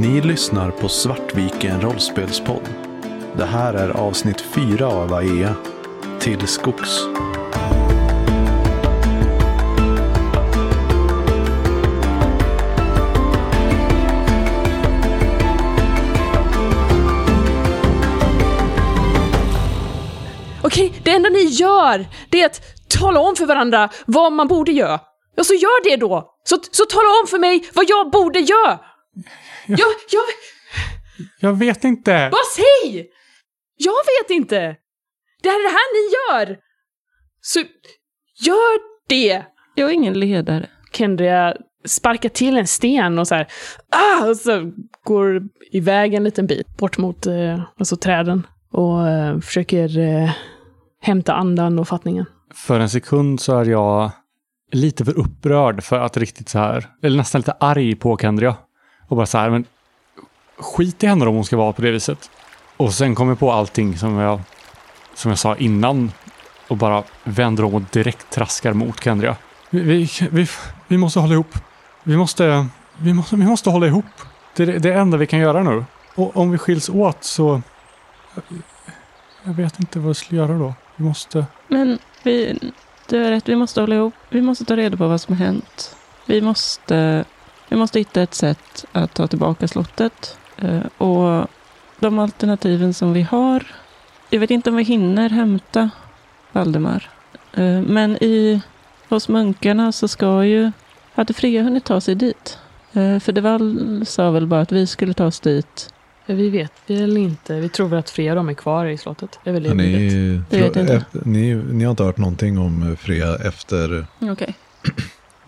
Ni lyssnar på Svartviken rollspelspodd. Det här är avsnitt fyra av AEA. Till skogs. Okej, det enda ni gör, det är att tala om för varandra vad man borde göra. Ja, så gör det då! Så, så tala om för mig vad jag borde göra! Jag, jag, Jag vet inte. bara säg! Jag vet inte! Det här är det här ni gör! Så, gör det! Jag är ingen ledare. Kendria sparkar till en sten och så här, ah, och så går iväg en liten bit bort mot eh, alltså träden och eh, försöker eh, hämta andan och fattningen. För en sekund så är jag lite för upprörd för att riktigt så här, eller nästan lite arg på Kendria. Och bara så här, men skit i henne om hon ska vara på det viset. Och sen kommer jag på allting som jag, som jag sa innan och bara vänder om och direkt traskar mot Kendria. Vi, vi, vi, vi måste hålla ihop. Vi måste, vi måste, vi måste hålla ihop. Det är det, det enda vi kan göra nu. Och om vi skiljs åt så... Jag vet inte vad jag ska göra då. Vi måste... Men vi, du har rätt, vi måste hålla ihop. Vi måste ta reda på vad som har hänt. Vi måste, vi måste hitta ett sätt att ta tillbaka slottet. Eh, Och de alternativen som vi har. Jag vet inte om vi hinner hämta Valdemar. Eh, Men i, hos munkarna så ska ju, hade Freja hunnit ta sig dit? Eh, För Deval sa väl bara att vi skulle ta oss dit. Vi vet väl inte. Vi tror väl att flera av dem är kvar i slottet. Det är väl det Ja, vet. ni, Det vet jag inte. efter- ni, ni har inte hört någonting om Freja efter, Okej.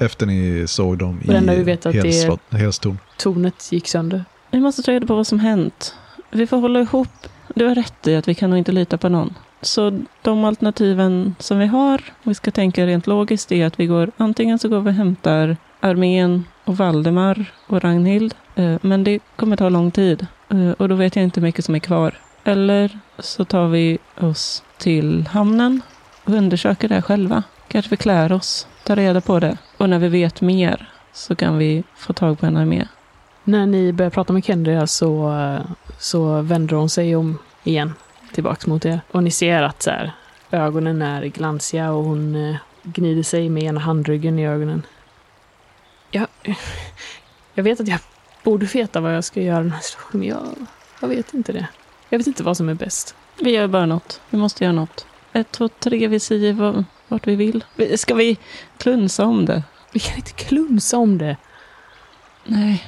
Efter ni såg dem Det enda vi i vet att det Helstorn. Tornet gick sönder. Vi måste ta reda på vad som hänt. Vi får hålla ihop. Du har rätt i att vi kan nog inte lita på någon. Så de alternativen som vi har, om vi ska tänka rent logiskt, är att vi går antingen så går vi och hämtar armén och Valdemar och Ragnhild. Eh, Men det kommer ta lång tid eh, och då vet jag inte hur mycket som är kvar. Eller så tar vi oss till hamnen och undersöker det här själva. Kanske vi klär oss, tar reda på det. Och när vi vet mer så kan vi få tag på en armé. När ni börjar prata med Kendria så, så vänder hon sig om igen tillbaks mot er. Och ni ser att så här, ögonen är glansiga och hon eh, gnider sig med ena handryggen i ögonen. Jag, jag vet att jag borde veta vad jag ska göra den här situationen, men jag, jag vet inte det. Jag vet inte vad som är bäst. Vi gör bara något. Vi måste göra något. Ett, två, tre, vi säger vad- vart vi vill. Vi- Ska vi klunsa om det? Vi kan inte klunsa om det. Nej,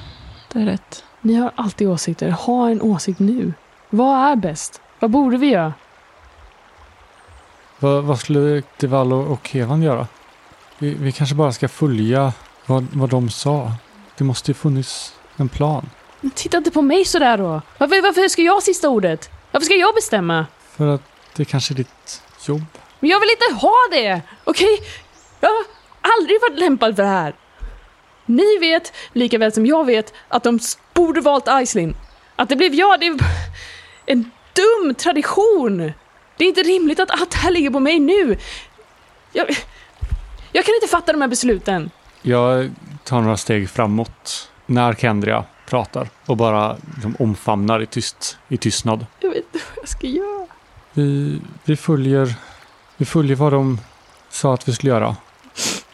det är rätt. Ni har alltid åsikter. Ha en åsikt nu. Vad är bäst? Vad borde vi göra? Vad, vad skulle Deval och, och Kevan göra? Vi, vi kanske bara ska följa vad, vad de sa. Det måste ju funnits en plan. Men titta inte på mig sådär då. Varför, varför ska jag ha sista ordet? Varför ska jag bestämma? För att det kanske är ditt jobb. Men jag vill inte ha det! Okej? Jag har aldrig varit lämpad för det här. Ni vet, lika väl som jag vet, att de borde valt Aislinn. Att det blev jag, det är en dum tradition. Det är inte rimligt att allt det här ligger på mig nu. Jag, jag kan inte fatta de här besluten. Jag tar några steg framåt när Kendria pratar och bara liksom omfamnar i, tyst, i tystnad. Jag vet inte vad jag ska göra. Vi, vi, följer, vi följer vad de sa att vi skulle göra.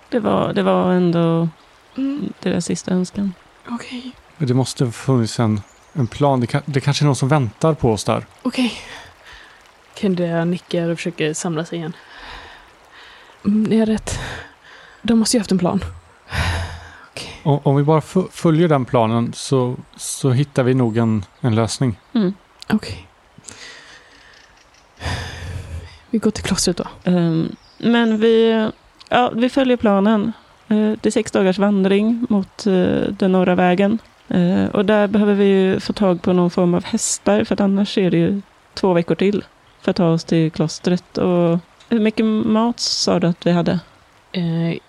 Det var, det var ändå Mm, deras sista önskan. Okej, Det måste ha funnits en, en plan. Det, kan, det kanske är någon som väntar på oss där. okej. Kendra nickar och försöker samla sig igen. Mm, ni har rätt. De måste ju haft en plan. Om, om vi bara följer den planen så, så hittar vi nog en, en lösning. Mm. Okej. Vi går till klostret då. Ehm, men vi, ja, vi följer planen. Eh, det är sex dagars vandring mot eh, den norra vägen. Eh, och där behöver vi ju få tag på någon form av hästar för att annars är det ju två veckor till för att ta oss till klostret. Och hur mycket mat sa du att vi hade?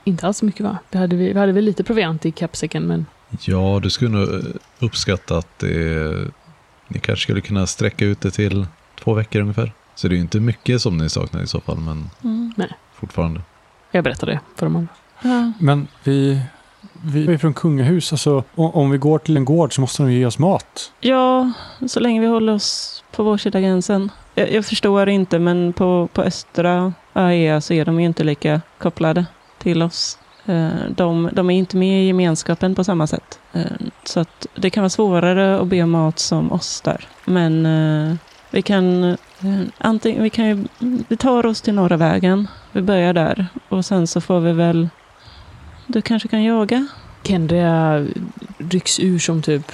Inte alls mycket va? Vi hade, vi, vi hade väl lite proviant i kappsäcken men Ja, du skulle nog uppskatta att det, ni kanske skulle kunna sträcka ut det till två veckor ungefär. Så det är ju inte mycket som ni saknar i så fall, men Mm. fortfarande. jag berättade det för de andra. Ja. Men vi, vi är från kungahus. Alltså, om vi går till en gård så måste de ge oss mat. Ja, så länge vi håller oss på vår sida gränsen. Jag, jag förstår inte, men på, på östra AEA så är de ju inte lika kopplade till oss. Eh, De, de är inte med i gemenskapen på samma sätt. Eh, Så att det kan vara svårare att be om mat som oss där. Men eh, vi kan, eh, antingen, vi kan ju, vi tar oss till norra vägen. Vi börjar där och sen så får vi väl, du kanske kan jaga? Kendria rycks ur som typ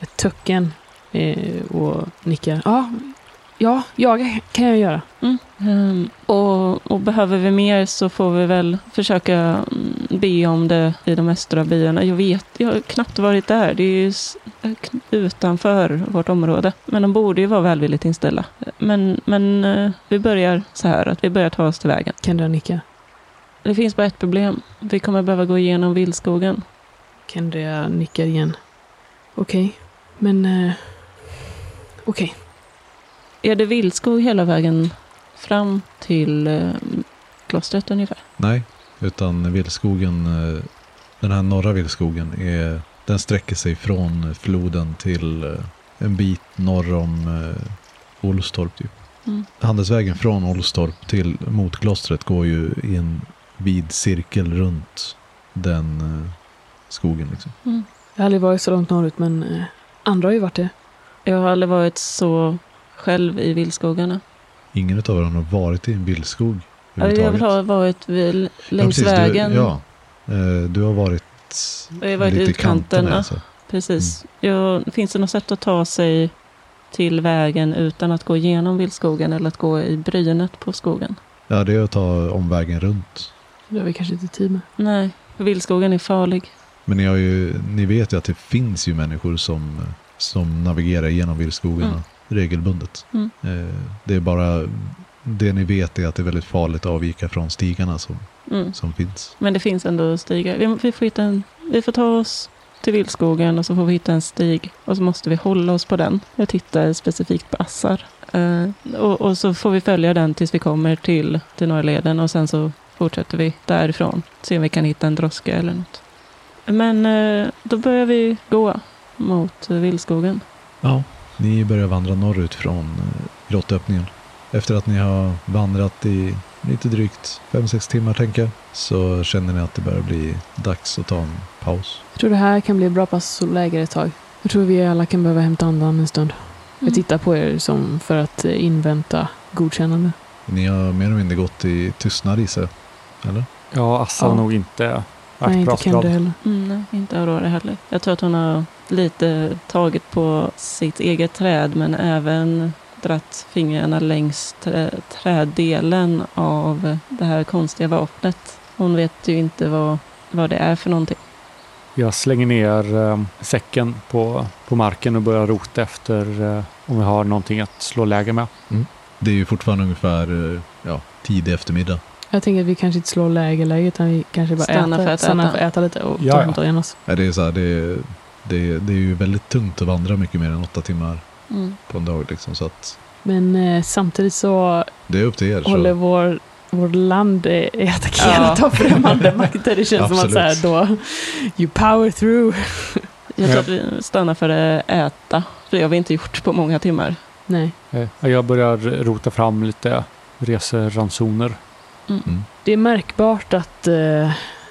ett töcken eh, och nickar. Ja, ja, jaga kan jag göra. Ehm, och, och behöver vi mer så får vi väl försöka mm, be om det i de östra byarna. Jag vet, jag har knappt varit där. Det är ju utanför vårt område. Men de borde ju vara välvilligt inställda. Men, men eh, vi börjar så här, att vi börjar ta oss till vägen. Kendria nickar. Det finns bara ett problem. Vi kommer behöva gå igenom vildskogen. Kendria nickar igen. Okej, men... Eh, Okej, Är det vildskog hela vägen fram till eh, klostret ungefär? Nej, utan vildskogen, eh, den här norra vildskogen, är, den sträcker sig från floden till eh, en bit norr om Olstorp. Typ. Mm. Handelsvägen från Olstorp till mot klostret går ju i en vid cirkel runt den skogen. Liksom. jag har aldrig varit så långt norrut men andra har ju varit det. Jag har aldrig varit så själv i vildskogarna. Ingen av er har varit i en vildskog Ja, Jag vill överhuvudtaget. ha varit vid, längs precis, vägen. Du, ja, eh, du har varit, Jag har varit lite i utkanterna. kanterna. Alltså. Precis. Ja, finns det något sätt att ta sig till vägen utan att gå igenom vildskogen eller att gå i brynet på skogen? Ja, det är att ta omvägen runt. Det har vi kanske inte tid med. Nej, för vildskogen är farlig. Men ni, har ju, ni vet ju att det finns ju människor som, som navigerar genom vildskogarna Mm. Regelbundet. Mm. Eh, Det är bara det ni vet är att det är väldigt farligt att avvika från stigarna som, Mm. som finns. Men det finns ändå stigar. Vi, vi, får hitta en, vi får ta oss till vildskogen och så får vi hitta en stig. Och så måste vi hålla oss på den. Jag tittar specifikt på Assar. Eh, och, och så får vi följa den tills vi kommer till, till Norrleden och sen så fortsätter vi därifrån. Se om vi kan hitta en droska eller något. Men eh, då börjar vi gå mot vildskogen. Ja. Ni börjar vandra norrut från eh, grottöppningen. Efter att ni har vandrat i lite drygt 5-6 timmar tänker jag, så känner ni att det börjar bli dags att ta en paus. Jag tror det här kan bli bra pass och läger ett tag. Jag tror vi alla kan behöva hämta andan en stund. Jag tittar på er som för att eh, invänta godkännande. Ni har mer eller mindre gått i tystnad i sig, eller? Ja, Assa Ja. nog inte Nej, inte. Kendra heller. Mm, nej, inte Aurora heller. Jag tror att hon har lite tagit på sitt eget träd men även dratt fingrarna längs trä, träddelen av det här konstiga vapnet. Hon vet ju inte vad, vad det är för någonting. Jag slänger ner eh, säcken på, på marken och börjar rota efter eh, om vi har någonting att slå läger med. Det är ju fortfarande ungefär eh, ja, tidig eftermiddag. Jag tänker att vi kanske inte slår läger läge utan vi kanske bara Stannar äter, för att stannar äta. för att äta lite och Ja, ja. igen oss. Nej, Det är, så här, det, är, det, är, det är ju väldigt tungt att vandra mycket mer än åtta timmar Mm. på en dag. Liksom, så att Men eh, samtidigt så det är upp till er. håller Så. vår, vår land är är attackerat Ja. av främmande makter. Det känns som att så här, då, you power through. Jag tror att vi stannar för att äta. För det har vi inte gjort på många timmar. Nej. Eh, Jag börjar rota fram lite reseransoner. Mm. Det är märkbart att eh,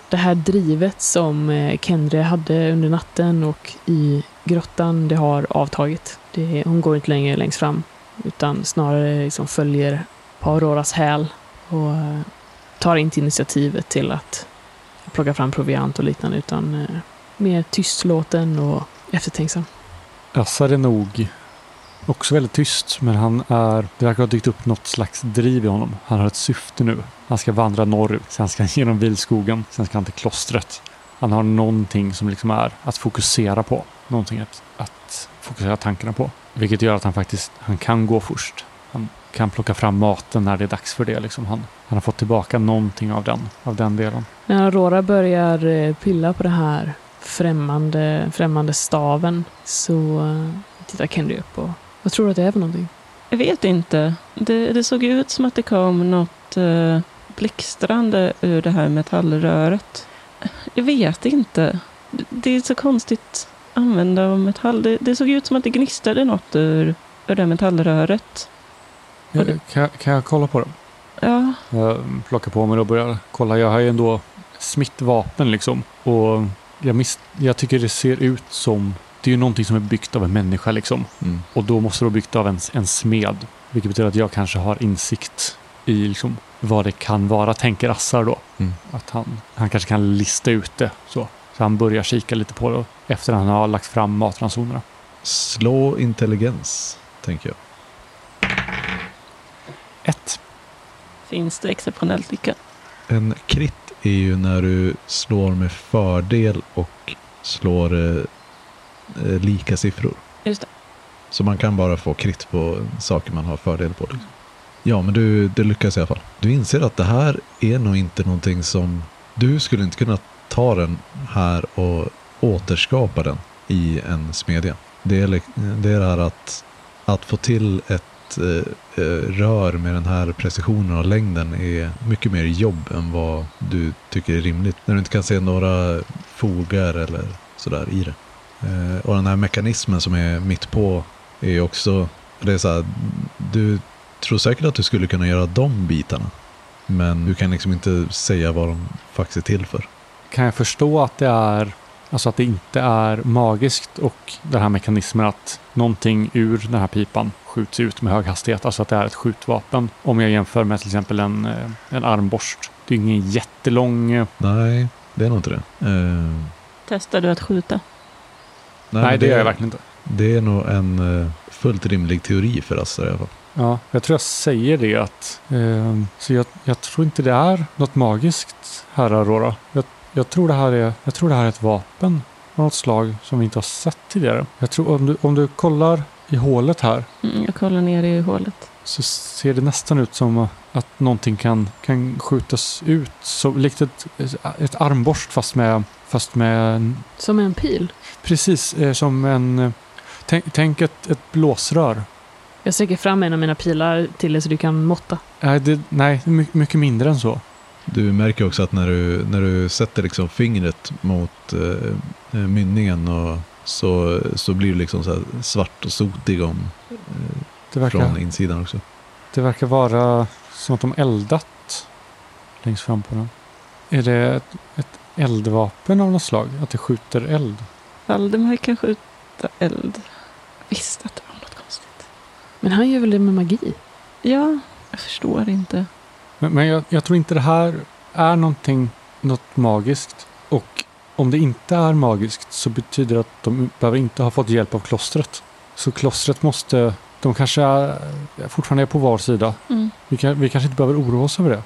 det här drivet som eh, Kendre hade under natten och i grottan, det har avtagit. Det, hon går inte längre längst fram, utan snarare liksom följer på Auroras häl och eh, tar inte initiativet till att plocka fram proviant och liknande, utan eh, mer tystlåten och eftertänksam. Assar är nog också väldigt tyst, men han är... Det verkar ha dykt upp något slags driv i honom. Han har ett syfte nu. Han ska vandra norrut, sen ska han genom vilskogen. sen ska han till klostret. Han har någonting som liksom är att fokusera på. Någonting att, att fokusera tankarna på. Vilket gör att han faktiskt han kan gå först. Han kan plocka fram maten när det är dags för det. Liksom. Han, han har fått tillbaka någonting av den, av den delen. När Aurora börjar eh, pilla på den här främmande, främmande staven så eh, tittar Kendre upp och vad tror du att det är för någonting? Jag vet inte. Det, det såg ut som att det kom något eh, blixtrande ur det här metallröret. Jag vet inte. Det- Det är så konstigt använda av metall. Det, det såg ut som att det gnistrade något ur, ur det metallröret. Ja, kan, jag- kan jag kolla på det? Ja, Jag plockar på mig och börjar kolla. Jag har ju ändå smittvapen liksom. Och jag, mis- jag tycker det ser ut som... Det är ju någonting som är byggt av en människa liksom. Mm. Och då måste det vara byggt av en, en smed. Vilket betyder att jag kanske har insikt i liksom vad det kan vara, tänker Assar då. Mm. Att han, han kanske kan lista ut det. Så. så han börjar kika lite på det efter att han har lagt fram matransonerna. Slå intelligens, tänker jag. Ett. finns det exceptionellt lycka? En krit är ju när du slår med fördel och slår eh, lika siffror. Just det. Så man kan bara få krit på saker man har fördel på. Liksom. Ja, men du, du lyckas i alla fall. Du inser att det här är nog inte någonting som... Du skulle inte kunna ta den här och återskapa den i en smedja. Det är, det är det här att, att få till ett eh, eh, rör med den här precisionen och längden är mycket mer jobb än vad du tycker är rimligt. När du inte kan se några fogar eller sådär i det. Eh, och den här mekanismen som är mitt på är också, det är så här, du tror säkert att du skulle kunna göra de bitarna. Men du kan liksom inte säga vad de faktiskt är till för. Kan jag förstå att det är Alltså att det inte är magiskt och den här mekanismen att någonting ur den här pipan skjuts ut med hög hastighet. Alltså att det är ett skjutvapen. Om jag jämför med till exempel en, eh, en armborst. Det är ingen jättelång... eh, Nej, det är nog inte det. Eh, Testar du att skjuta? Nej, men det gör jag verkligen inte. Det är nog en eh, fullt rimlig teori för Assar i alla fall. Ja, jag tror jag säger det att... Eh, så jag, jag tror inte det är något magiskt här Aurora. Jag, jag, tror det här är, jag tror det här är ett vapen av något slag som vi inte har sett tidigare. Jag tror om du, om du kollar i hålet här Mm, jag kollar ner i hålet. så ser det nästan ut som att någonting kan, kan skjutas ut. Så likt ett, ett armborst fast med, fast med en- Som en pil. precis eh, som en... eh, Tänk, tänk ett, ett blåsrör. Jag sträcker fram en av mina pilar till dig så du kan måtta. Nej, det, nej mycket mindre än så. Du märker också att när du, när du sätter liksom fingret mot eh, eh, mynningen och så, så blir det liksom så här svart och sotig om, eh, Det verkar, från insidan också. det verkar vara som att de eldat längst fram på den. Är det ett, ett eldvapen av något slag? Att det skjuter eld? Valdemar kan skjuta eld. Jag visste att det var något konstigt. Men han gör väl det med magi? Ja, jag förstår inte. Men, men jag, jag tror inte det här är någonting, något magiskt. Och om det inte är magiskt så betyder det att de behöver inte ha fått hjälp av klostret. Så klostret måste, de kanske är, fortfarande är på var sida. Mm. Vi, kan, vi kanske inte behöver oroa oss över det.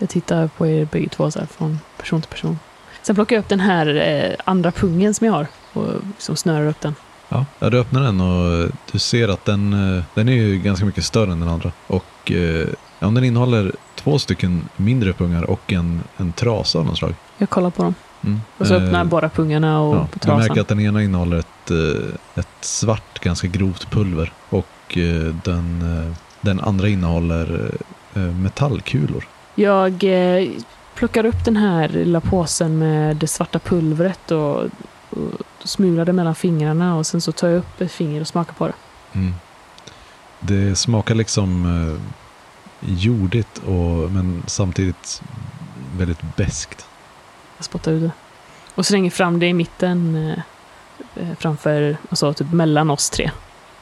Jag tittar på er bägge två så här från person till person. Sen plockar jag upp den här eh, andra pungen som jag har och liksom snörar upp den. Ja, du öppnar den och du ser att den, eh, den är ju ganska mycket större än den andra. Och eh, ja, den innehåller två stycken mindre pungar och en, en trasa av något slag. Jag kollar på dem. Mm. Och så öppnar jag Eh, båda pungarna och Ja, på du märker trasan. att den ena innehåller ett, eh, ett svart, ganska grovt pulver. Och den, den andra innehåller eh, metallkulor. Jag eh, plockar upp den här lilla påsen med det svarta pulvret och, och smular det mellan fingrarna och sen så tar jag upp ett finger och smakar på det. Mm. Det smakar liksom eh, jordigt och, men samtidigt väldigt beskt. Jag spottar ut det. Och slänger fram det i mitten eh, eh, framför, alltså typ mellan oss tre.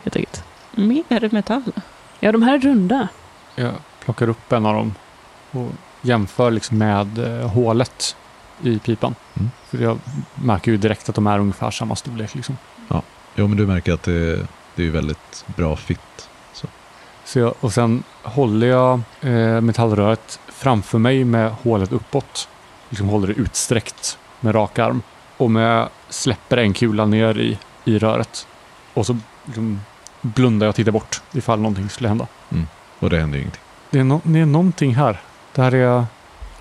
Helt enkelt. Mer metall. Ja, de här är runda. Jag plockar upp en av dem och jämför liksom med eh, hålet i pipan. Mm. För jag märker ju direkt att de är ungefär samma storlek. Liksom. Jo, men du märker att det, det är väldigt bra fit. Så jag, och sen håller jag eh, metallröret framför mig med hålet uppåt. Liksom håller det utsträckt med rak arm. Och med släpper en kula ner i, i röret. Och så liksom blundar jag och tittar bort ifall någonting skulle hända. Och det händer ju ingenting. Det är, no, det är någonting här. Det här är... Jag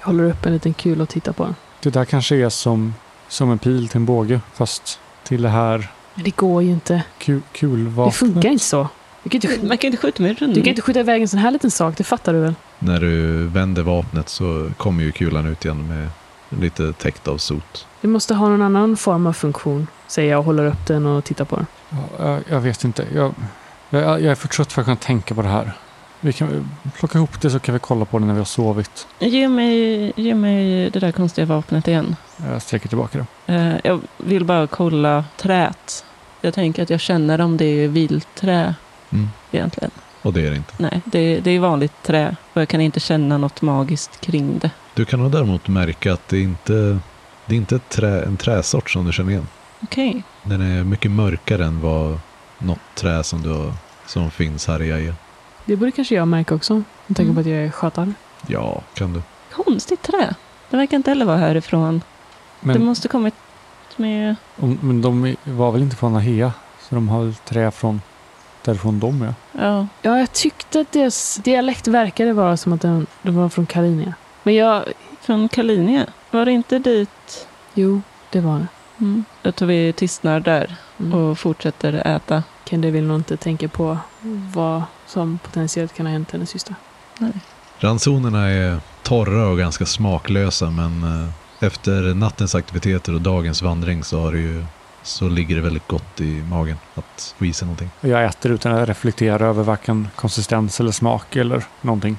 håller upp en liten kul och tittar på den. Det där kanske är som, som en pil till en båge. Fast till det här Men det går ju inte. ku, kulvapnet. Det funkar inte så. Du kan inte, Man kan inte skjuta med rund. du kan inte skjuta iväg en sån här liten sak, det fattar du väl? När du vänder vapnet så kommer ju kulan ut igen med lite täckt av sot. Det måste ha någon annan form av funktion, säger jag och håller upp den och tittar på den. Ja, jag, jag vet inte. Jag, jag, jag är för trött för att kunna tänka på det här. Vi kan plocka ihop det så kan vi kolla på det när vi har sovit. Ge mig, ge mig det där konstiga vapnet igen. Jag sträcker tillbaka det. Eh, jag vill bara kolla trät. Jag tänker att jag känner om det är vilträ Mm. egentligen. Och det är det inte. Nej, det, det är vanligt trä och jag kan inte känna något magiskt kring det. Du kan nog däremot märka att det inte det är inte trä, en träsort som du känner igen. Okej. Den är mycket mörkare än vad något trä som, du har, som finns här i Jaja. Det borde kanske jag märka också. Med tanke på att jag är skötare. Ja, kan du. Konstigt trä. Det verkar inte heller vara härifrån. det Men, måste kommit med... om, men de var väl inte från Ahea? Så de har väl trä från därifrån de är. Ja, Ja, jag tyckte att deras dialekt verkade vara som att den, de var från Kalinia. Men jag... från Kalinia. Var det inte dit? Jo, det var det. Mm. Jag tror vi tystnar där Mm. och fortsätter äta. Kende vill nog inte tänka på vad som potentiellt kan ha hänt hennes syster. Ransonerna är torra och ganska smaklösa men eh, efter nattens aktiviteter och dagens vandring så, har det ju, så ligger det väldigt gott i magen att få i sig någonting. Och Jag äter utan att reflektera över varken konsistens eller smak eller någonting.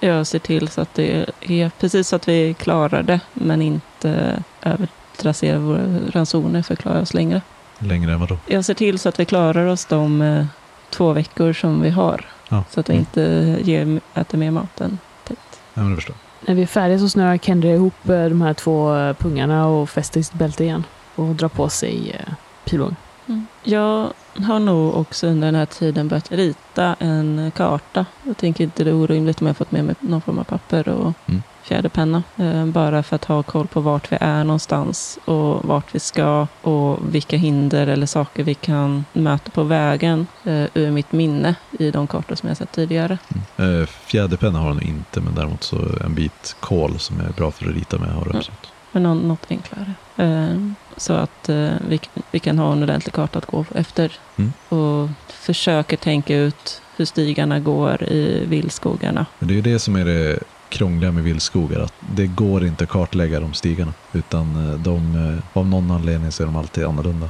Jag ser till så att det är precis så att vi klarar det, men inte övertrasserar våra ransoner för att klara oss längre. Längre än vadå? Jag ser till så att vi klarar oss de eh, två veckor som vi har. Ja. Så att vi Mm. inte ger, äter mer mat än tätt. Ja, men det förstår. När vi är färdiga så snörar Kendre ihop eh, de här två eh, pungarna och fäster i sitt bälte igen. Och drar på sig eh, pilbågen. Jag har nog också under den här tiden börjat rita en karta. Jag tänker inte det är orimligt om jag fått med mig någon form av papper och Mm. Fjäderpenna. Eh, bara för att ha koll på vart vi är någonstans och vart vi ska och vilka hinder eller saker vi kan möta på vägen eh, ur mitt minne i de kartor som jag sett tidigare. Mm. Eh, fjäderpenna har han inte men däremot så en bit kol som är bra för att rita med har du Mm. absolut. Men någon, något enklare. Så att vi, kan ha en ordentlig karta att gå efter. Mm. Och försöker tänka ut hur stigarna går i vildskogarna. Men det är ju det som är det krångliga med vildskogar. Att det går inte att kartlägga de stigarna. Utan eh, de, eh, av någon anledning så är de alltid annorlunda.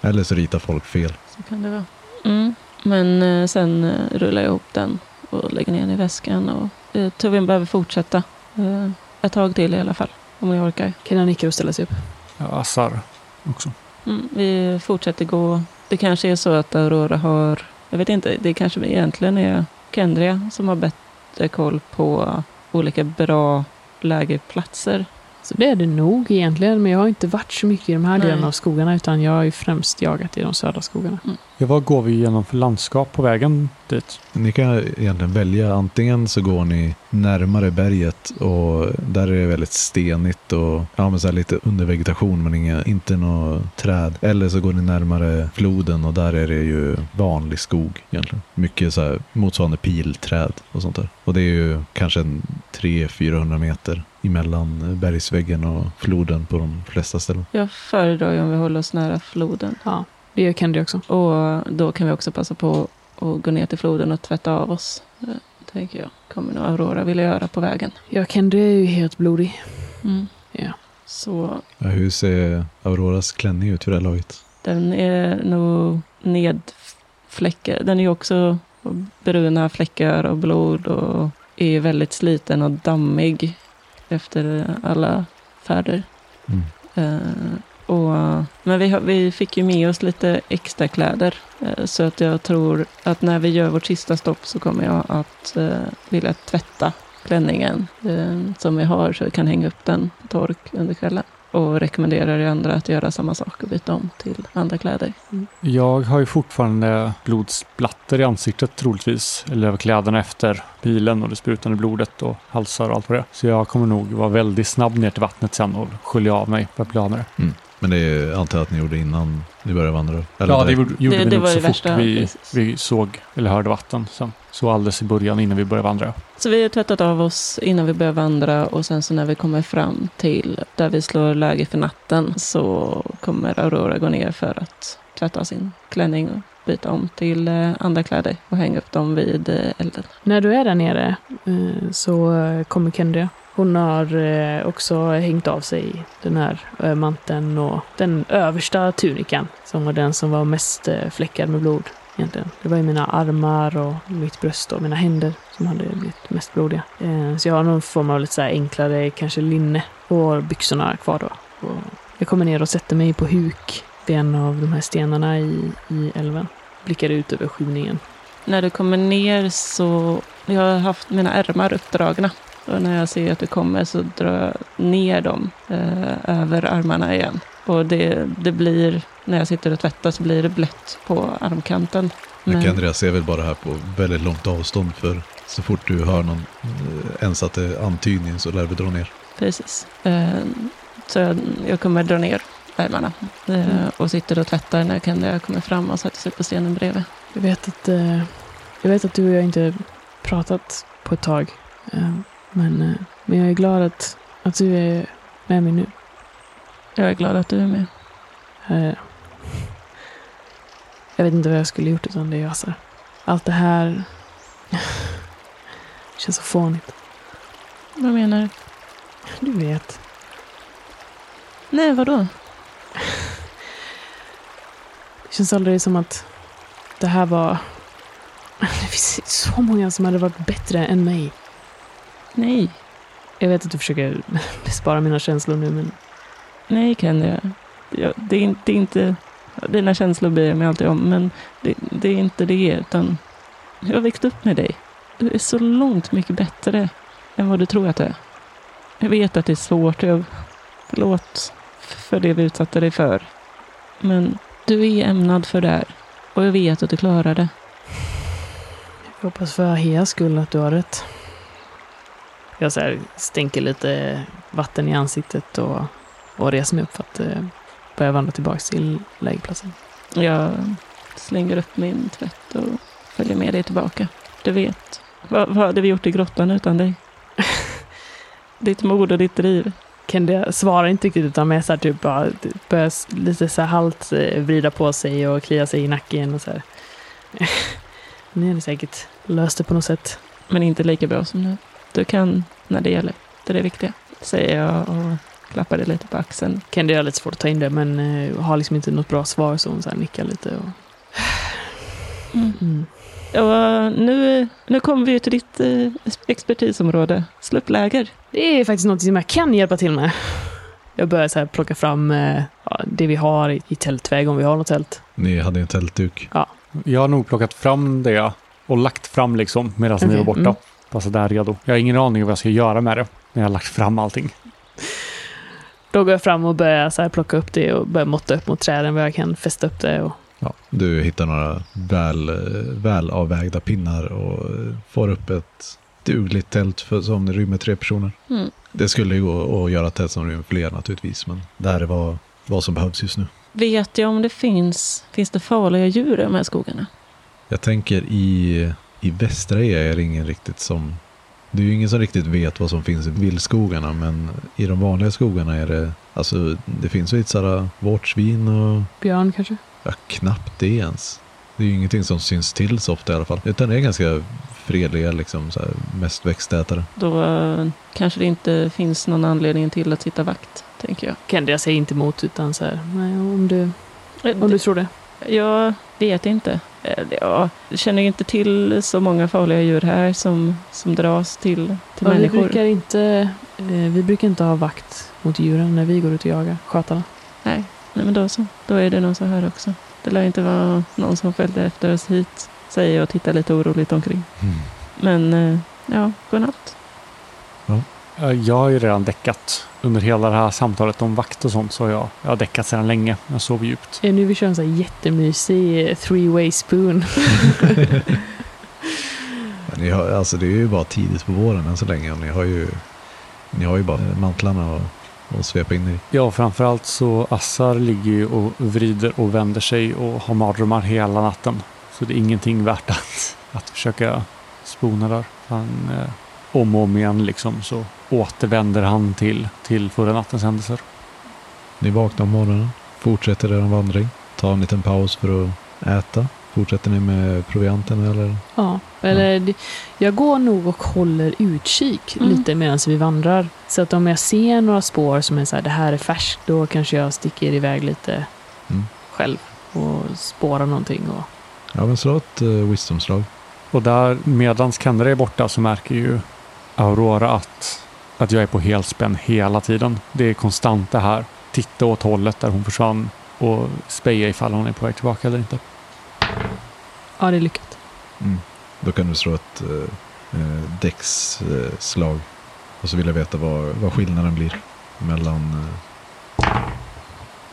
Eller så ritar folk fel. Så kan det vara. Mm. Men eh, sen eh, rullar jag ihop den och lägger ner den i väskan. Och jag tror vi behöver fortsätta eh, ett tag till i alla fall. Om jag orkar. Kenda nickar och ställer sig upp. Ja, Assar också. Mm, vi fortsätter gå. Det kanske är så att Aurora har, jag vet inte, det kanske egentligen är Kendria som har bättre koll på olika bra lägerplatser. Så det är det nog egentligen. Men jag har inte varit så mycket i de här Nej. delarna av skogarna. Utan jag har ju främst jagat i de södra skogarna. Ja, vad går vi igenom för landskap på vägen dit? Ni kan egentligen välja. Antingen så går ni närmare berget och där är det väldigt stenigt och ja, men så här lite undervegetation men inga, inte några träd. Eller så går ni närmare floden och där är det ju vanlig skog egentligen. Mycket så här motsvarande pilträd och sånt där. Och det är ju kanske en 300-400 meter emellan bergsväggen och floden på de flesta ställen. Jag föredrar ju om vi håller oss nära floden. Ja, det gör Kendi också. Och då kan vi också passa på att gå ner till floden och tvätta av oss. eh, Tänker jag. Kommer nog Aurora vilja göra på vägen. Ja, Kendi är ju helt blodig. Mm. Ja. Så Ja, hur ser Auroras klänning ut för det här laget? den är nog nedfläckad. Den är ju också bruna fläckar och blod och är väldigt sliten och dammig efter alla färder. Mm. Eh, och, men vi, har, vi fick ju med oss lite extra kläder. Eh, så att jag tror att när vi gör vårt sista stopp så kommer jag att eh, vilja tvätta klänningen som vi har så vi kan hänga upp den på tork under kvällen. Och rekommenderar er andra att göra samma sak och byta om till andra kläder. Jag har ju fortfarande blodsplatter i ansiktet troligtvis. Eller över kläderna efter bilen och det sprutande blodet och halsar och allt vad det. Så jag kommer nog vara väldigt snabb ner till vattnet sen och skölja av mig för att bli av med det. Men det är, antar jag att ni gjorde innan ni började vandra? Eller ja, det direkt? gjorde, Det- vi det nog var så det fort värsta, vi, vi såg eller hörde vatten. Sen. Så alldeles i början innan vi började vandra. Så vi har tvättat av oss innan vi börjar vandra och sen så när vi kommer fram till där vi slår läge för natten så kommer Aurora gå ner för att tvätta sin klänning och byta om till eh, andra kläder och hänga upp dem vid eh, elden. När du är där nere eh, så kommer Kendria hon har eh, också hängt av sig den här manteln och den översta tunikan som var den som var mest eh, fläckad med blod. Egentligen. Det var ju mina armar och mitt bröst och mina händer som hade blivit mest blodiga. Eh, så jag har någon form av lite så här enklare, kanske linne och byxorna kvar då. Jag kommer ner och sätter mig på huk vid en av de här stenarna i, i älven. Blickar ut över skymningen. När du kommer ner så... Jag har haft mina ärmar uppdragna. Och när jag ser att du kommer så drar jag ner dem eh, över armarna igen. Och det, det blir, när jag sitter och tvättar så blir det blött på armkanten. Men Kendria ser väl bara här på väldigt långt avstånd för så fort du hör någon eh, ens att det är antydning så lär vi dra ner. Precis. Eh, så jag, jag kommer dra ner ärmarna eh, och sitter och tvättar när Kendra kommer fram och sätter sig på stenen bredvid. Jag vet att, eh, jag vet att du och jag inte pratat på ett tag. Men, eh, men jag är glad att, att du är med mig nu. Jag är glad att du är med. Jag vet inte vad jag skulle gjort utan dig, Asa. Allt det här känns så fånigt. Vad menar du? Du vet. Nej, vadå? Det känns aldrig som att det här var... Det finns så många som hade varit bättre än mig. Nej. Jag vet att du försöker bespara mina känslor nu, men Nej, Kendra. Jag, det, är inte, det är inte... Dina känslor bryr jag mig alltid om, men det, det är inte det, utan jag har växt upp med dig. Du är så långt mycket bättre än vad du tror att du är. Jag vet att det är svårt. Jag, förlåt för det vi utsatte dig för. Men du är ämnad för det här. Och jag vet att du klarar det. jag hoppas för Aheas skull att du har rätt. Jag så här stänker lite vatten i ansiktet och, och reser mig upp för att eh, börja vandra tillbaka till lägerplatsen. Jag slänger upp min tvätt och följer med dig tillbaka. Du vet, vad, vad hade vi gjort i grottan utan dig? ditt mod och ditt driv. Kende svarar inte riktigt utan med så här typ bara börjar lite så här halt eh, vrida på sig och klia sig i nacken och så här. Ni hade säkert löst det på något sätt. Men inte lika bra som nu. Du kan när det gäller. Det är det viktiga. Säger jag och klappar dig lite på axeln. Kende har lite svårt att ta in det men eh, har liksom inte något bra svar så hon så här nickar lite. Och, Mm. mm. Och nu, nu kommer vi till ditt eh, expertisområde. Slå upp läger. Det är faktiskt något som jag kan hjälpa till med. Jag börjar så här plocka fram eh, ja, det vi har i, tältväg om vi har något tält. Ni hade en tältduk. Jag har nog plockat fram det och lagt fram liksom medan ni Okej, var borta. mm. Bara så där redo. Jag har ingen aning om vad jag ska göra med det. Men jag har lagt fram allting. Då går jag fram och börjar så här plocka upp det och börjar måtta upp mot träden vad jag kan fästa upp det. Och, Ja, du hittar några väl, väl avvägda pinnar och får upp ett dugligt tält för, som rymmer tre personer. Mm. Det skulle ju gå att göra ett tält som rymmer fler naturligtvis, men det här är vad, vad som behövs just nu. Vet jag om det finns, finns det farliga djur i de här skogarna? Jag tänker i, i västra E är det ingen riktigt som... Det är ju ingen som riktigt vet vad som finns i vildskogarna, men i de vanliga skogarna är det... Alltså, det finns ju lite sådär vårtsvin och... björn kanske? Ja, knappt det ens. Det är ju ingenting som syns till så ofta i alla fall. Utan det är ganska fredliga, liksom, så här, mest växtätare. Då eh, kanske det inte finns någon anledning till att sitta vakt, tänker jag. Kende jag säger inte emot utan så här, nej om du, om du tror det. Jag vet inte. Eh, Jag känner ju inte till så många farliga djur här som, som dras till, till Ja, vi, människor. brukar inte, eh, vi brukar inte ha vakt mot djuren när vi går ut och jagar skötarna. Nej, nej, men då så. Då är det nog så här också. Det lär inte vara någon som följde efter oss hit, säger jag och tittar lite oroligt omkring. Men eh, ja, godnatt. Eh, Jag har ju redan däckat. Under hela det här samtalet om vakt och sånt så har jag, jag har däckat sedan länge. Jag sov djupt. Eh, Nu vi kör en sån här jättemysig eh, three-way spoon. Men Ni har, alltså det är ju bara tidigt på våren än så länge och ni har ju, ni har ju bara mantlarna och, och svepa in i. Ja, framförallt så Assar ligger ju och vrider och vänder sig och har mardrömmar hela natten. Så det är ingenting värt att, att försöka spona där. Han, eh, om och om igen liksom så återvänder han till, till förra nattens händelser. Ni vaknar om morgonen, fortsätter er vandring, tar en liten paus för att äta Fortsätter ni med provianten eller? Ja, eller det- jag går nog och håller utkik Mm. lite medan vi vandrar. Så att om jag ser några spår som är så här, det här är färskt, då kanske jag sticker iväg lite Mm. själv och spårar någonting. Och, Ja, men slå ett uh, wisdomslag. Och där medans Kendra är borta så märker ju Aurora att, att jag är på helspänn hela tiden. Det är konstant det här. Titta åt hållet där hon försvann och speja ifall hon är på väg tillbaka eller inte. ja, det är lyckat. Mm. Då kan du slå ett uh, uh, däcksslag. Och så vill jag veta vad, vad skillnaden blir mellan, eh,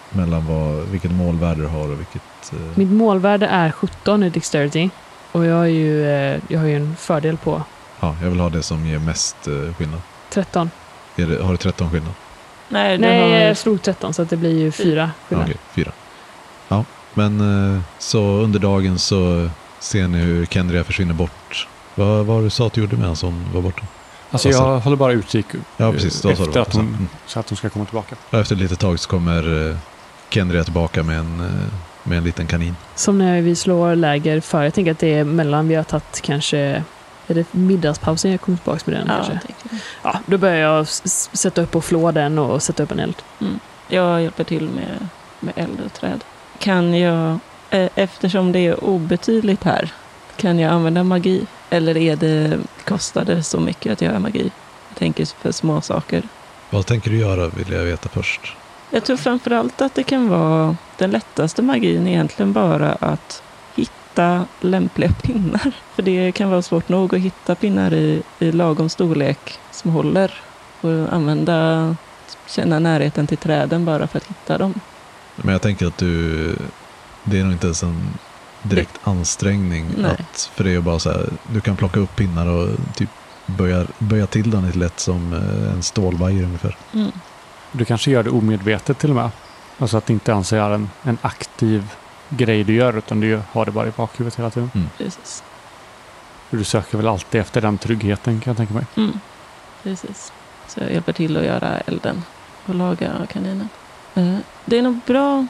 mellan vad, vilket målvärde du har och vilket... eh, Mitt målvärde är 17 i Dexterity. Och jag, är ju, eh, jag har ju en fördel på Ja, jag vill ha det som ger mest uh, skillnad. 13. Är det, har du 13 skillnad? Nej, Nej, har... jag slog 13 så att det blir ju 4 Ja, skillnad. Okej, fyra. Ja, men eh, så under dagen så ser ni hur Kendria försvinner bort. Vad var du sa att du gjorde medan hon var borta? Alltså jag håller bara utkik Ja, precis. Då efter att hon, Mm. så att hon ska komma tillbaka. Ja, Efter ett litet tag så kommer eh, Kendria tillbaka med en, eh, med en liten kanin. Som när vi slår läger för. Jag tänker att det är mellan vi har tagit kanske... Är det middagspausen jag kommer tillbaka med den Ja, kanske? Ja, då börjar jag sätta upp och flå den och sätta upp en eld. Jag hjälper till med, med eld och träd. Kan jag, eh, eftersom det är obetydligt här, kan jag använda magi? Eller är det, kostar det så mycket att göra magi? Jag tänker för små saker. Vad tänker du göra vill jag veta först. Jag tror framförallt att det kan vara den lättaste magin egentligen bara att hitta lämpliga pinnar. För det kan vara svårt nog att hitta pinnar i, i lagom storlek som håller. Och använda, känna närheten till träden bara för att hitta dem. Men jag tänker att du, det är nog inte ens en direkt ansträngning Nej. att, för det är bara så här, du kan plocka upp pinnar och typ böja, böja till den lite lätt som eh, en stålvajer ungefär. Mm. Du kanske gör det omedvetet till och med. Alltså att det inte ens är en, en aktiv grej du gör utan du har det bara i bakhuvudet hela tiden. Precis. För du söker väl alltid efter den tryggheten kan jag tänka mig. Mm. Precis. Så jag hjälper till att göra elden och laga kaninen. Eh, Det är nog bra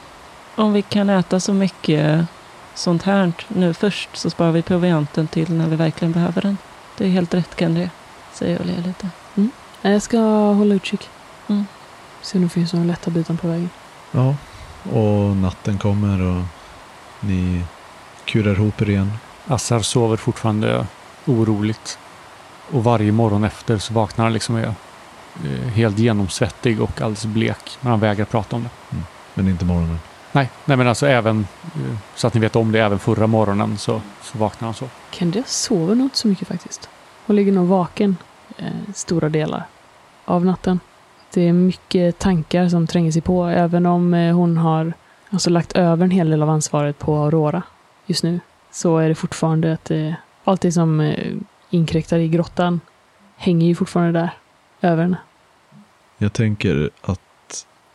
om vi kan äta så mycket sånt här nu först så sparar vi provianten till när vi verkligen behöver den. Det är helt rätt Kendria, säger jag och ler lite. Nej, Jag ska hålla utkik. Mm. Se om det finns några lätta bitar på vägen. Ja, och natten kommer och ni kurar ihop er igen. Assar sover fortfarande oroligt. Och varje morgon efter så vaknar han liksom är eh, helt genomsvettig och alldeles blek. Men han vägrar prata om det. Men inte morgonen. Nej, nej men alltså även eh, så att ni vet om det, även förra morgonen så, så vaknar han så. Kendra sover nog inte så mycket faktiskt. Hon ligger nog vaken eh, stora delar av natten. Det är mycket tankar som tränger sig på, även om eh, hon har alltså, lagt över en hel del av ansvaret på Aurora just nu. Så är det fortfarande att eh, allt det som eh, inkräktar i grottan hänger ju fortfarande där över henne. Jag tänker att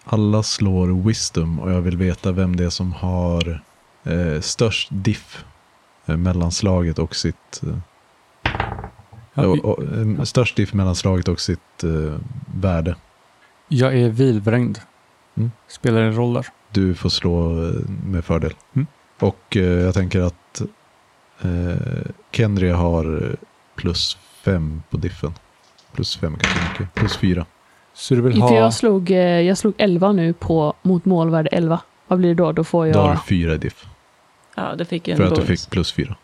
alla slår wisdom och jag vill veta vem det är som har eh, störst diff eh, mellan slaget och sitt... Eh, Ja, och, och, eh, störst diff mellan slaget och sitt eh, värde. Jag är vilvrängd. Mm. Spelar en roll där. Du får slå eh, med fördel. Mm. Och eh, jag tänker att eh, har plus fem på diffen. Plus fem kanske mycket. Plus fyra. Så du vill För ha... jag slog, eh, jag slog 11 nu på, mot målvärde 11. Vad blir det då? Då får Då har jag... du fyra i diff. Ja, det fick jag en För att du bonus. fick plus fyra.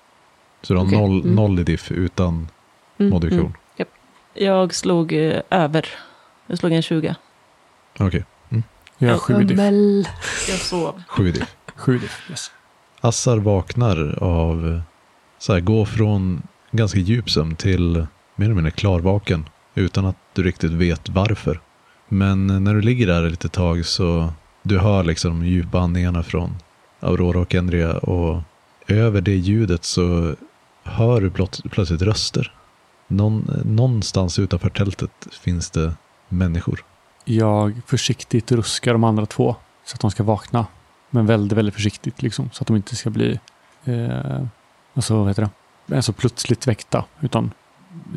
Så du har Okej, noll, mm. noll i diff utan Mm, modifikation. mm. Jag slog eh, över. Jag slog en 20. Okej, Jag har sju diff. Jag sov. sju diff. Sju diff, yes. Assar vaknar av eh, så här, gå från ganska djup sömn till mer eller mindre klarvaken utan att du riktigt vet varför. Men när du ligger där ett litet tag så du hör liksom de djupa andningarna från Aurora och Endria och över det ljudet så hör du plöt- plötsligt röster. Någon, någonstans utanför tältet finns det människor. Jag försiktigt ruskar de andra två så att de ska vakna. Men väldigt, väldigt försiktigt liksom. Så att de inte ska bli, eh, alltså vad heter det, alltså plötsligt väckta. Utan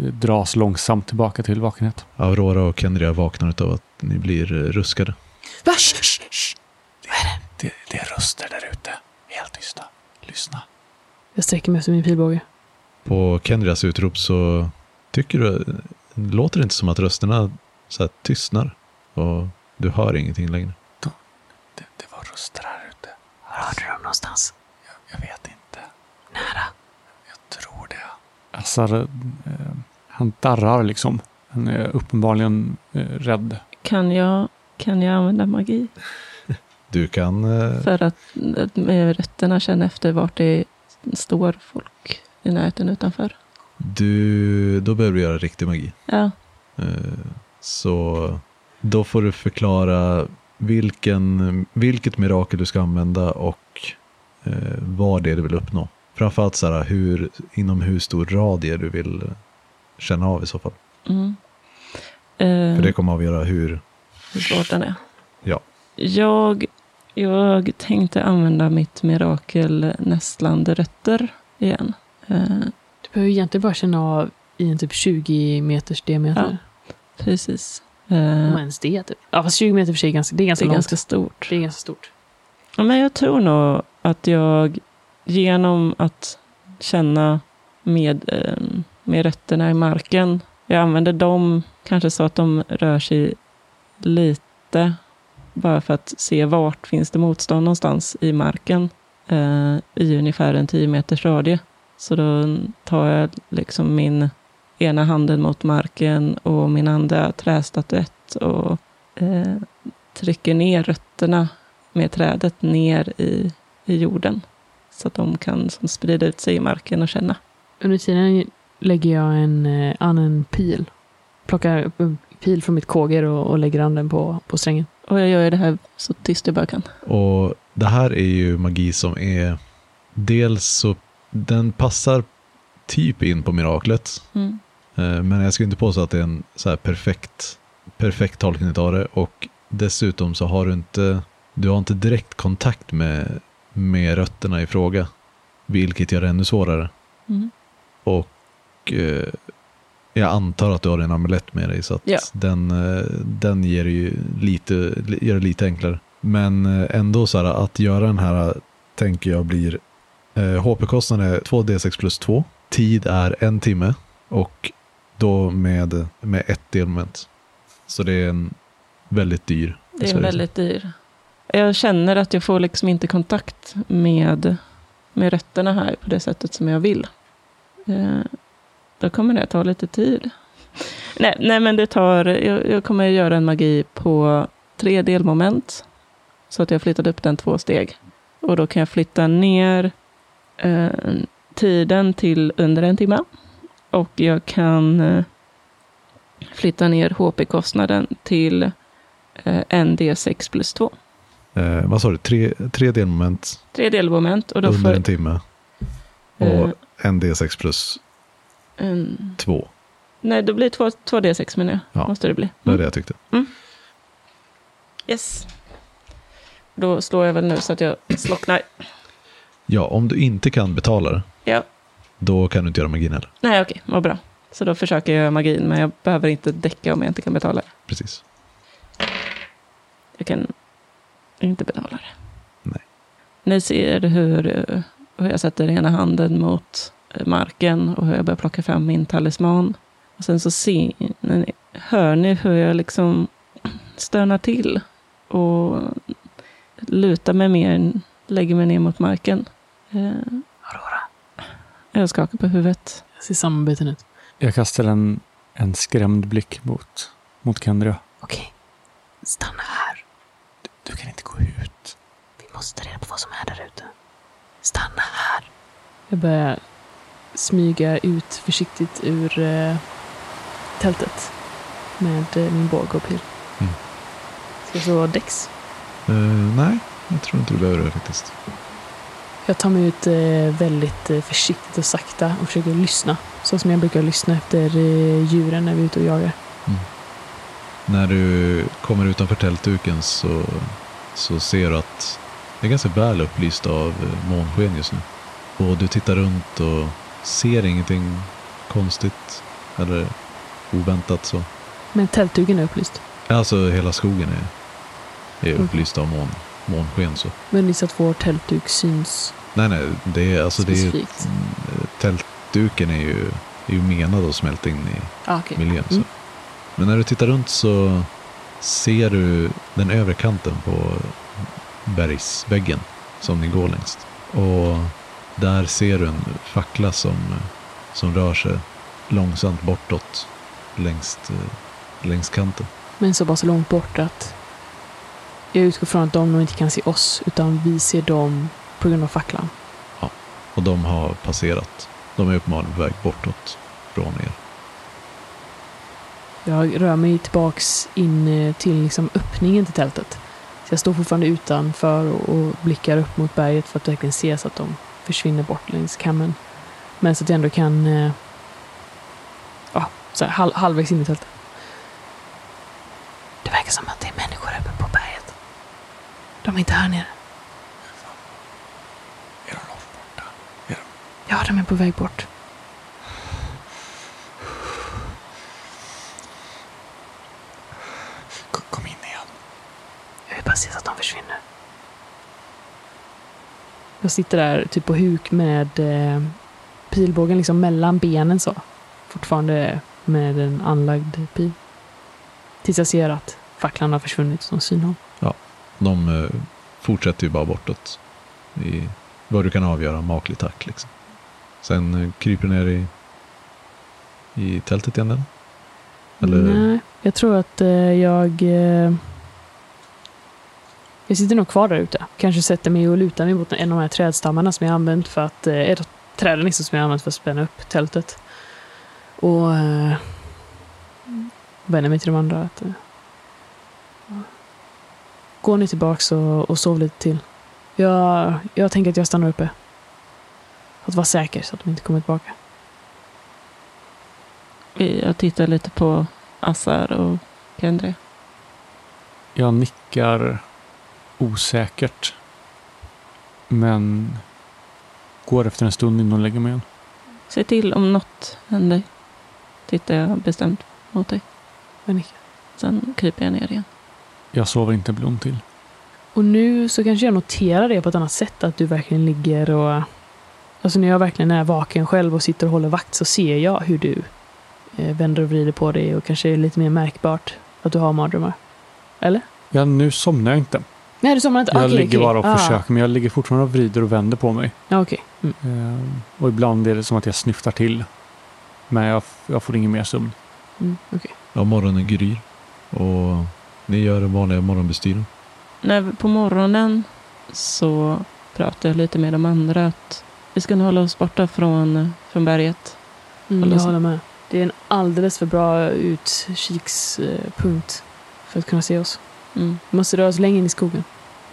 eh, dras långsamt tillbaka till vakenhet. Aurora och Kendria vaknar av att ni blir eh, ruskade. Va? Shh, shh, shh. Det, det är röster där ute. Helt tysta. Lyssna. Jag sträcker mig efter min pilbåge. På Kendrias utrop så tycker du, låter det inte som att rösterna så här tystnar och du hör ingenting längre. Det, det var röster här ute. Var hörde du dem någonstans? Jag, jag vet inte. Nära. Jag tror det. Assar, eh, han darrar liksom. Han är uppenbarligen eh, rädd. Kan jag, kan jag använda magi Du kan, eh, för att att med rötterna känna efter vart det står folk i närheten utanför? du, då behöver du göra riktig magi. Ja, Eh, Så då får du förklara vilken, vilket mirakel du ska använda och eh, vad det är du vill uppnå. Framförallt så här, hur, inom hur stor radie du vill känna av i så fall. mm. Eh, För det kommer avgöra hur, hur svårt den är. ja. Jag, jag tänkte använda mitt mirakel nästlande rötter igen. Eh, Du behöver egentligen bara känna av i en typ 20 meters diameter. precis. Eh, ens det typ. Ja, fast 20 meter för sig är ganska, det är det ganska är långt. ganska stort. Det är ganska stort. Ja, men jag tror nog att jag genom att känna med, eh, med rötterna i marken, jag använder dem kanske så att de rör sig lite, bara för att se vart finns det motstånd någonstans i marken eh, i ungefär en 10 meters radie. Så då tar jag liksom min ena handen mot marken och min andra trästatyett och eh, trycker ner rötterna med trädet ner i, i jorden. Så att de kan som, sprida ut sig i marken och känna. Under tiden lägger jag en eh, annan pil. Plockar upp en pil från mitt kåger och, och lägger an den på, på strängen. Och jag gör det här så tyst jag bara kan. Och det här är ju magi som är dels så den passar typ in på miraklet. Mm. Eh, Men jag skulle inte påstå att det är en så perfekt, perfekt tolkning av det. Och dessutom så har du inte, du har inte direkt kontakt med, med rötterna i fråga. Vilket gör det ännu svårare. Mm. Och eh, jag antar att du har en amulett med dig så Ja. den, eh, den ger, ju lite, gör det lite enklare. Men eh, ändå så här att göra den här tänker jag blir eh, HP-kostnaden är 2D6 plus 2. Tid är en timme och då med, med ett delmoment. Så det är en väldigt dyr. Det är väldigt dyr. Jag känner att jag får liksom inte kontakt med, med rötterna här på det sättet som jag vill. Eh, då kommer det ta lite tid. Nej, nej men det tar, jag, jag kommer göra en magi på tre delmoment. Så att jag flyttat upp den två steg. Och då kan jag flytta ner eh, tiden till under en timme. Och jag kan eh, flytta ner HP-kostnaden till eh, en D6 plus 2. Eh, vad sa du? Tre, tre delmoment Tre delmoment och då under får en timme. Och eh, en D6 plus en, två. Nej, det blir två, två D6 menar jag. Ja. Måste det bli. Det var Mm. det jag tyckte. Yes. Då slår jag väl nu så att jag slocknar. Ja, om du inte kan betala det, Ja. Då kan du inte göra magin heller. Nej, okej. Vad bra. Så då försöker jag göra magin, men jag behöver inte däcka om jag inte kan betala det. Precis. Jag kan inte betala det. Nej. Ni ser hur, eh, hur jag sätter ena handen mot eh, marken och hur jag börjar plocka fram min talisman. Och sen så ser ni, hör ni hur jag liksom stönar till och lutar mig mer, lägger mig ner mot marken. Jag skakar på huvudet. Jag ser samarbeten ut. Jag kastar en, en skrämd blick mot, mot Kendria. Okej. Stanna här. Du, du kan inte gå ut. Vi måste reda på vad som är där ute. Stanna här. Jag börjar smyga ut försiktigt ur eh, tältet. Med eh, min båge och pil. Mm. Ska jag slå däx? Eh, nej, jag tror inte du behöver det faktiskt. Jag tar mig ut eh, väldigt eh, försiktigt och sakta och försöker lyssna. Så som jag brukar lyssna efter eh, djuren när vi är ute och jagar. När du kommer utanför tältduken så, så ser du att det är ganska väl upplyst av månsken just nu. Och du tittar runt och ser ingenting konstigt eller oväntat så. Men tältduken är upplyst. Alltså hela skogen är, är Mm. upplyst av mån, månsken så. Men gissar att vår tältduk syns Nej, nej, det är, alltså, det är, mm, tältduken är ju, är ju menad att smälta in i Ah, okej. miljön. Så. Mm. Men när du tittar runt så ser du den övre kanten på bergsväggen som ni går längs. Och där ser du en fackla som, som rör sig långsamt bortåt längs, längs kanten. Men så pass långt bort att jag utgår från att de nog inte kan se oss, utan vi ser dem på grund av facklan. Och de har passerat. De är uppenbarligen på väg bortåt från er. Jag rör mig tillbaks in eh, till liksom öppningen till tältet. Så jag står fortfarande utanför och, och blickar upp mot berget för att verkligen se så att de försvinner bort längs kammen. Men så att jag ändå kan... Eh, ja, så här, halv, halvvägs in i tältet. Det verkar som att det är människor uppe på berget. De är inte här nere. Är de långt borta? Ja, de är på väg bort. Kom in igen. Jag vill bara se så att de försvinner. Jag sitter där typ på huk med eh, pilbågen liksom mellan benen så. Fortfarande med en anlagd pil. Tills jag ser att facklan har försvunnit som synhåll. De eh, fortsätter ju bara bortåt. I vad du kan avgöra maklig tack. liksom. Sen eh, kryper du ner i, i tältet igen eller? Eller? Nej, jag tror att eh, jag... Jag sitter nog kvar där ute. Kanske sätter mig och lutar mig mot en av de här trädstammarna som jag använt för att... Ett av träden liksom som jag använt för att spänna upp tältet. Och... Vänder mig till de andra. Att, gå ni tillbaks och, och sov lite till. Jag, jag tänker att jag stannar uppe. För att vara säker så att de inte kommer tillbaka. Jag tittar lite på Assar och Kendre. Jag nickar osäkert. Men går efter en stund in och lägger mig igen. Se till om något händer. Tittar jag bestämt mot dig. Men inte. Sen kryper jag ner igen. Jag sover inte Blom till. Och nu så kanske jag noterar det på ett annat sätt, att du verkligen ligger och... Alltså när jag verkligen är vaken själv och sitter och håller vakt så ser jag hur du eh, vänder och vrider på dig och kanske är lite mer märkbart att du har mardrömmar. Eller? Ja, nu somnar jag inte. Nej, du somnar inte? Jag Okej, ligger okej. bara och ah. försöker, men jag ligger fortfarande och vrider och vänder på mig. Ja, okej. Mm. Ehm, och ibland är det som att jag snyftar till. Men jag, jag får ingen mer sömn. Mm, okej. Ja, morgonen gryr. Och ni gör den vanliga morgonbestyren. När, på morgonen så pratar jag lite med de andra att vi ska nog hålla oss borta från, från berget. Mm, jag håller med. Det är en alldeles för bra utkikspunkt för att kunna se oss. Mm. Vi måste röra oss längre in i skogen.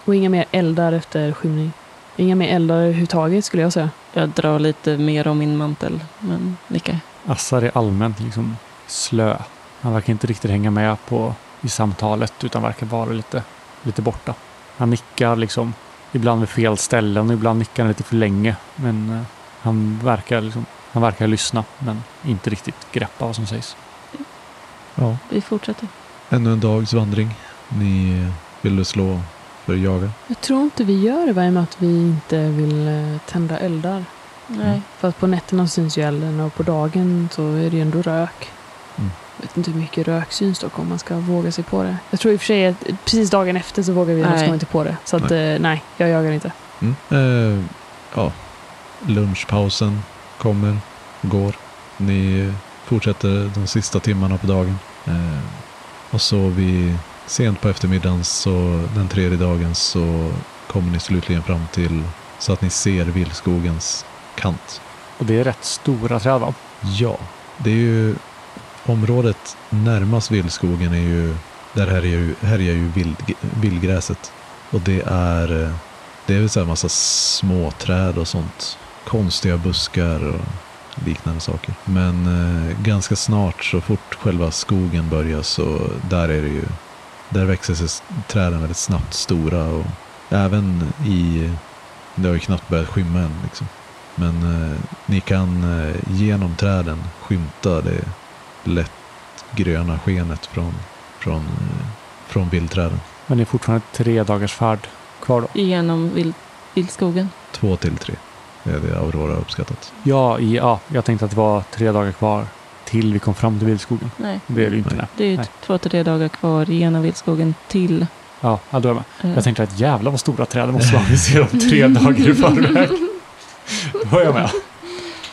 Och inga mer eldar efter skymning. Inga mer eldar överhuvudtaget skulle jag säga. Jag drar lite mer om min mantel, men nickar. Assar är allmänt liksom slö. Han verkar inte riktigt hänga med på i samtalet utan verkar vara lite, lite borta. Han nickar liksom ibland vid fel ställen och ibland nickar han lite för länge. Men eh, han verkar liksom, han verkar lyssna men inte riktigt greppa vad som sägs. Ja, Vi fortsätter. ännu en dags vandring. Ni vill slå för att jaga. Jag tror inte vi gör det, och med att vi inte vill eh, tända eldar. Nej. För att på nätterna syns ju elden och på dagen så är det ju ändå rök. Mm. Jag vet inte hur mycket rök syns dock om man ska våga sig på det. Jag tror i och för sig att precis dagen efter så vågar vi ska inte på det. Så att nej, nej jag jagar inte. Mm. Eh, ja, lunchpausen kommer, går. Ni fortsätter de sista timmarna på dagen. Eh, och så vid sent på eftermiddagen, så den tredje dagen, så kommer ni slutligen fram till så att ni ser vildskogens kant. Och det är rätt stora träd va? Ja, det är ju området närmast vildskogen är ju, där härjar ju, härjar ju vild, vildgräset. Och det är, eh, det är väl så här massa småträd och sånt. Konstiga buskar och liknande saker. Men eh, ganska snart så fort själva skogen börjar så där är det ju, där växer sig träden väldigt snabbt stora och även i, det har ju knappt börjat skymma än liksom. Men eh, ni kan eh, genom träden skymta det lätt gröna skenet från, från, från vildträden. Men det är fortfarande tre dagars färd kvar då. Genom vild, vildskogen. två till tre. Det är det Aurora uppskattat. Ja, ja, jag tänkte att det var tre dagar kvar till vi kom fram till vildskogen. Nej, Det är det ju inte. Nej. Det är ju två till tre dagar kvar genom vildskogen till... Ja, då är jag med. Jag tänkte att jävla vad stora träd det måste vara. Vi ser dem tre dagar i förväg. Då är jag med.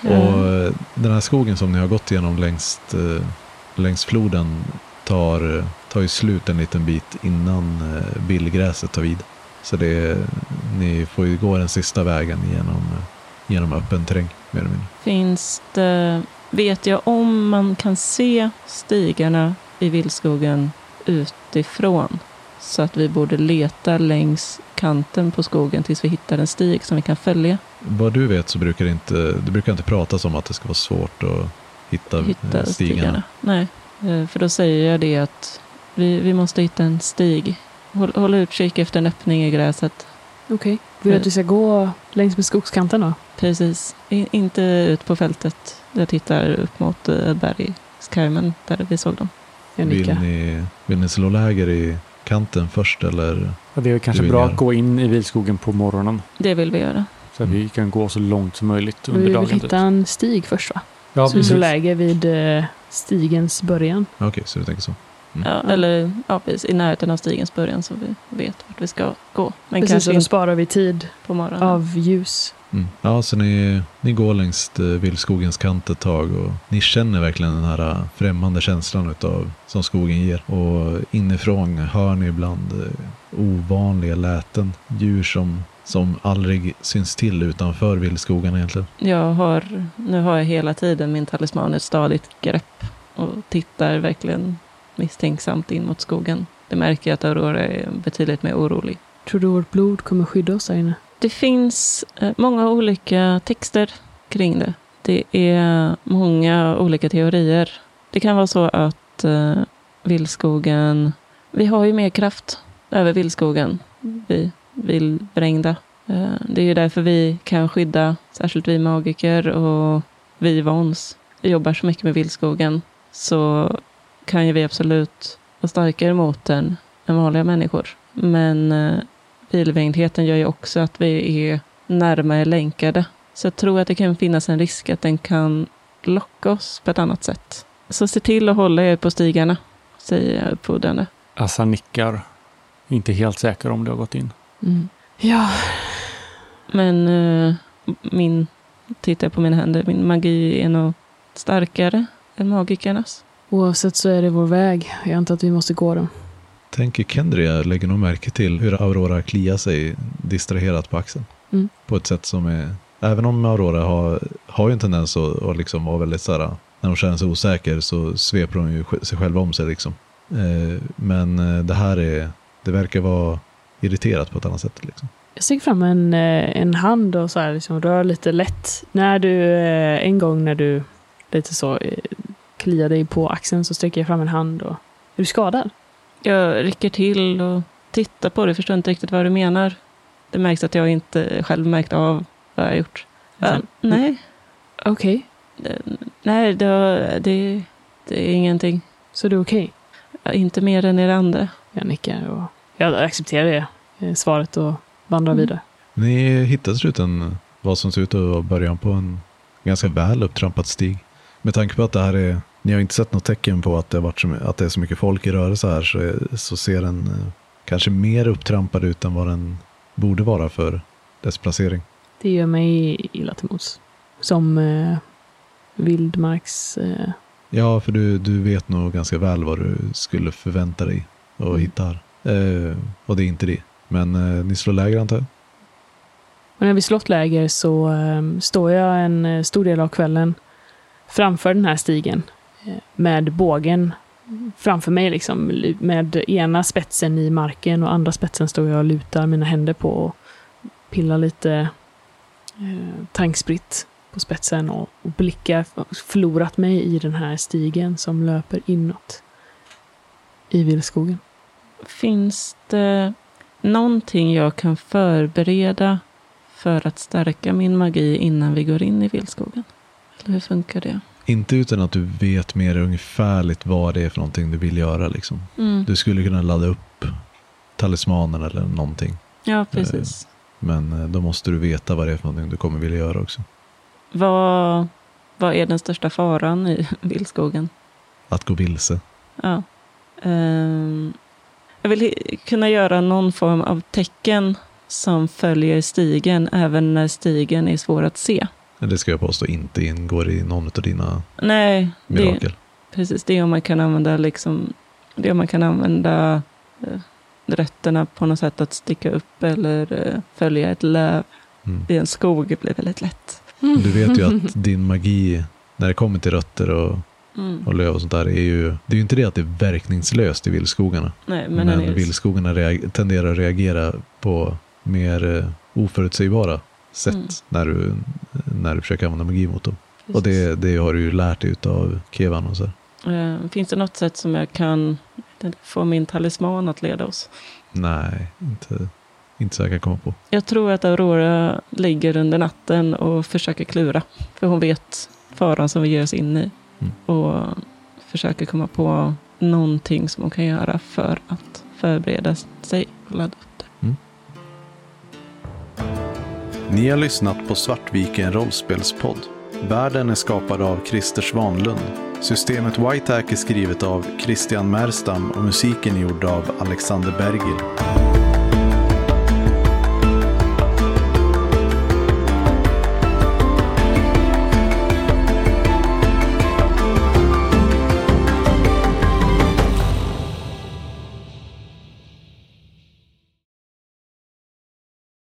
Och eh, den här skogen som ni har gått igenom längst, eh, längs floden tar, tar ju slut en liten bit innan eh, billgräset tar vid. Så det ni får ju gå den sista vägen genom, genom öppen terräng mer eller mindre. Finns det... Vet jag om man kan se stigarna i vildskogen utifrån? Så att vi borde leta längs kanten på skogen tills vi hittar en stig som vi kan följa. Vad du vet så brukar det inte, det brukar inte pratas om att det ska vara svårt att hitta, hitta eh, stigarna. stigarna. Nej, eh, för då säger jag det att vi, vi måste hitta en stig. Håll, håll utkik efter en öppning i gräset. Okej. Vill du att vi ska gå längs med skogskanten då? Precis. In, inte ut på fältet. Jag tittar upp mot uh, bergskarmen där vi såg dem. Jag Vill ni, vill ni slå läger i kanten först eller? Ja, det är kanske bra att gå in i vildskogen på morgonen. Det vill vi göra. Så att vi kan gå så långt som möjligt Vi under vill dagen. hitta typ. en stig först va? Ja, Så vi precis. läge vid eh, stigens början. Okej, så du tänker så. Mm. Ja, eller ja, precis, i närheten av stigens början så vi vet vart vi ska gå. Men Precis, kanske och då sparar vi tid på morgonen. av ljus. Mm. Ja, så ni, ni går längs eh, vildskogens kant ett tag och ni känner verkligen den här eh, främmande känslan utav, som skogen ger. Och inifrån hör ni ibland ovanliga läten. Djur som, som aldrig syns till utanför vildskogen egentligen. Jag har, nu har jag hela tiden min talisman ett stadigt grepp och tittar verkligen misstänksamt in mot skogen. Det märker jag att Aurora är betydligt mer orolig. Tror du vårt blod kommer skydda oss där inne? Det finns eh, många olika texter kring det. Det är många olika teorier. Det kan vara så att eh, vildskogen... Vi har ju mer kraft över vildskogen, vi vildvrängda. Eh, det är ju därför vi kan skydda, särskilt vi magiker och vi vons, jobbar så mycket med vildskogen. Så kan ju vi absolut vara starkare mot den än vanliga människor. Men eh, bilvängdheten gör ju också att vi är närmare länkade. Så jag tror att det kan finnas en risk att den kan locka oss på ett annat sätt. Så se till att hålla er på stigarna, säger jag uppfordrande. Assa nickar. Inte helt säker om det har gått in. Mm. Ja, Men eh, min, tittar jag på mina händer, min magi är nog starkare än magikernas. oavsett så är det vår väg. Jag antar att vi måste gå den. Tänker Kendria lägger nog märke till hur Aurora kliar sig distraherat på axeln. Mm. På ett sätt som är... Även om Aurora har, har ju en tendens att, att liksom vara väldigt så här, när hon känner sig osäker så sveper hon ju sig själv om sig liksom. Eh, men eh, det här är, det verkar vara irriterat på ett annat sätt liksom. Jag sträcker fram en, eh, en hand och så här liksom rör lite lätt. När du, eh, en gång när du lite så eh, kliar dig på axeln så sträcker jag fram en hand och... Är du skadad? Jag rycker till och tittar på det, förstår inte riktigt vad du menar. Det märks att jag inte själv märkt av vad jag har gjort. Ja, nej, Okej, det, nej det, det, det är ingenting. så du är okej? Ja, Inte mer än er andra. Jag nickar och jag accepterar det eh, svaret och vandrar Mm. vidare. Ni hittar till slut en, vad som ser ut att vara början på en ganska väl upptrampad stig. Med tanke på att det här är, ni har inte sett något tecken på att det, har varit så, att det är så mycket folk i rörelse här så, är, så ser den eh, kanske mer upptrampad ut än vad den borde vara för dess placering. Det gör mig illa till mods. Som eh, vildmarks... Eh, Ja, för du, du vet nog ganska väl vad du skulle förvänta dig att Mm. hitta här. Eh, och det är inte det. Men eh, ni slår läger antar jag? och när vi slått läger så eh, står jag en eh, stor del av kvällen framför den här stigen eh, med bågen framför mig, liksom, med ena spetsen i marken och andra spetsen står jag och lutar mina händer på och pillar lite eh, tankspritt på spetsen och, och blickar, förlorat mig i den här stigen som löper inåt i vildskogen. Finns det någonting jag kan förbereda för att stärka min magi innan vi går in i vildskogen? Eller hur funkar det? Inte utan att du vet mer ungefärligt vad det är för någonting du vill göra. Liksom. Mm. Du skulle kunna ladda upp talismanen eller någonting. Ja, precis. Men eh, då måste du veta vad det är för någonting du kommer vilja göra också. Vad, vad är den största faran i vildskogen? Att gå vilse. Ja. Ehm, jag vill kunna göra någon form av tecken som följer stigen även när stigen är svår att se. Det ska jag påstå inte ingår i någon av dina Nej, det, mirakel. precis. Det är om man kan använda liksom, det om man kan använda eh, rötterna på något sätt att sticka upp eller eh, följa ett löv Mm. i en skog blir väldigt lätt. Du vet ju att din magi, när det kommer till rötter och, Mm. och löv och sånt där, är ju, det är ju inte det att det är verkningslöst i vildskogarna. Nej, men, Men, vildskogarna tenderar att reagera på mer eh, oförutsägbara sätt Mm. när, du, när du försöker använda magi mot dem. Och det, det har du ju lärt dig av Kevan och så. Eh, finns det något sätt som jag kan få min talisman att leda oss? Nej, inte, inte så jag kan komma på. Jag tror att Aurora ligger under natten och försöker klura. För hon vet faran som vi ger oss in i. Mm. Och försöker komma på någonting som hon kan göra för att förbereda sig och ladda upp det. Ni har lyssnat på Svartviken rollspelspodd. Världen är skapad av Christer Svanlund. Systemet White Hack är skrivet av Christian Merstam och musiken är gjord av Alexander Bergil.